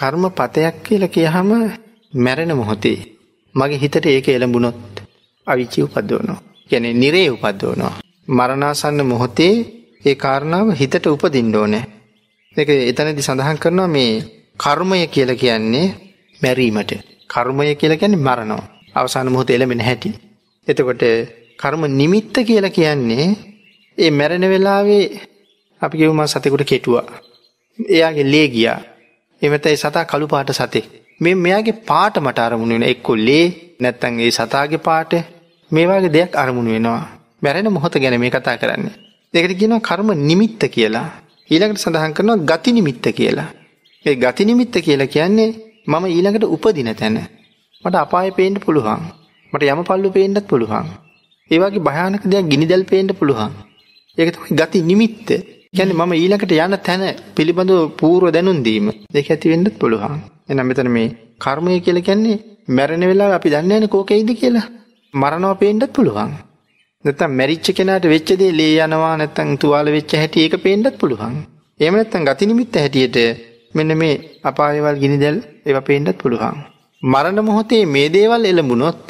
කර්ම පතයක් කියලා කියහම මැරෙන මොහොතේ මගේ හිතට ඒක එළඹුණොත් අවිචි උපදවනවා. කියන්නේ නිරේ උපදවනවා. මරණාසන්න මොහොතේ ඒ කාරණාව හිතට උපදින්න ඕනේ. ඒක එතනදී සඳහන් කරනවා මේ කර්මය කියලා කියන්නේ මැරීමට. කර්මය කියලා කියන්නේ මරණව. අවසාන මොහොතේ එළඹෙන හැටි. එතකොට කර්ම නිමිත්ත කියලා කියන්නේ ඒ මැරෙන වෙලාවේ අපි කියමු මම සතෙකුට කෙටුවා. එයාගේ ලේ ගියා. එමෙත ඒ සතා කළු පාට සතෙක්. මේ මෙයාගේ පාට මට අරමුණු වෙන එක්ක ලේ නැත්තම් ඒ සතාගේ පාට මේ වගේ දෙයක් අරමුණු වෙනවා. මැරෙන මොහොත ගැන මේ කතා කරන්නේ. ඒකට කියනවා කර්ම නිමිත්ත කියලා. ඊළඟට සඳහන් කරනවා ගති නිමිත්ත කියලා. ඒ ගති නිමිත්ත කියලා කියන්නේ මම ඊළඟට උපදින තැන. මට අපාය පේන්න පුළුවන්. මට යම පල්ලු පේන්නත් පුළුවන්. ඒ වගේ භයානක දෙයක් ගිනිදැල් පේන්න පුළුවන්. ඒක තමයි ගති නිමිත්ත. කියන්නේ මම ඊළඟට යන තැන පිළිබඳව පූර්ව දැනුම් දීම. ඒක ඇති වෙන්නත් පුළුවන්. එහෙනම් මෙතන මේ කර්මය කියලා කියන්නේ මැරෙන වෙලාව අපි දන්නේ නැහැ කෝකෙයිද කියලා. මරණව පේන්නත් පුළුවන්. නැත්තම් මැරිච්ච කෙනාට වෙච්ච දේ ලේ යනවා නැත්තම් තුවාල වෙච්ච හැටි ඒක පේන්නත් පුළුවන්. එහෙම නැත්තම් ගති නිමිත්ත හැටියට මෙන්න මේ අපායවල් ගිනිදැල් ඒවා පේන්නත් පුළුවන්. මරණ මොහොතේ මේ දේවල් එළඹුණොත්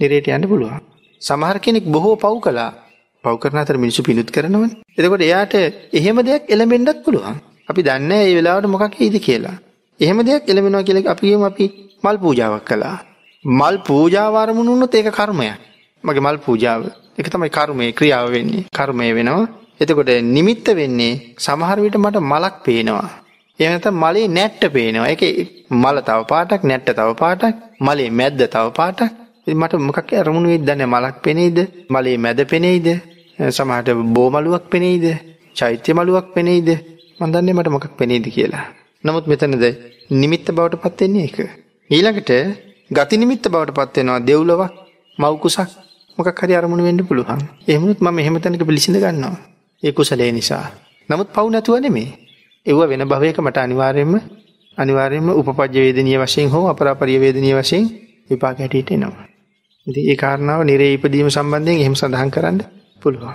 නිරේට යන්න පුළුවන්. සමහර කෙනෙක් බොහෝ පව් කළා. පව් කරන අතර මිනිස්සු පිණුත් කරනවනේ. එතකොට එයාට එහෙම දෙයක් එළඹෙන්නත් පුළුවන්. අපි දන්නේ ඒ වෙලාවට මොකක් වෙයිද කියලා. එහෙම දෙයක් එළඹෙනවා කියලා අපි කියමු අපි මල් පූජාවක් කළා. මල් පූජාව ආරමුණු වුණොත් ඒක කර්මයක්. මගේ මල් පූජාව. ඒක තමයි කර්මයේ ක්‍රියාව වෙන්නේ. කර්මය වෙනවා. එතකොට නිමිත්ත වෙන්නේ සමහර විට මට මලක් පේනවා. එහෙම නැත්නම් මලේ නැට්ට පේනවා. ඒකේ මල තව පාටක්, නැට්ට තව පාටක්, මලේ මැද්ද තව පාටක්. ඉතින් මට මොකක් අරමුණු වෙයිද දන්නේ මලක් පෙනෙයිද? මලේ මැද පෙනෙයිද? සමහරට බෝමලුවක් පෙනෙයිද? චෛත්‍ය මලුවක් පෙනෙයිද? මන් දන්නේ මට මොකක් පෙනෙයිද කියලා. නමුත් මෙතනද නිමිත්ත බවට පත් වෙන්නේ ඒක. ඊළඟට ගති නිමිත්ත බවට පත් වෙනවා දෙව්ලොවක්, මව් කුසක් මොකක් හරි අරමුණු වෙන්න පුළුවන්. එහෙමනොත් මම එහෙම තැනක පිළිසිඳ ගන්නවා. ඒ කුසලයේ නිසා. නමුත් පව් නැතුව නෙමෙයි. ඒව වෙන භවයක මට අනිවාර්යයෙන්ම අනිවාර්යයෙන්ම උපපජ්ජ වේදනීය වශයෙන් හෝ අපරාපරිය වේදනීය වශයෙන් විපාක හැටියට එනවා. ඉතින් ඒ කාරණාව නිරේ ඉපදීම සම්බන්ධයෙන් එහෙම සඳහන් කරන්න පුළුවන්.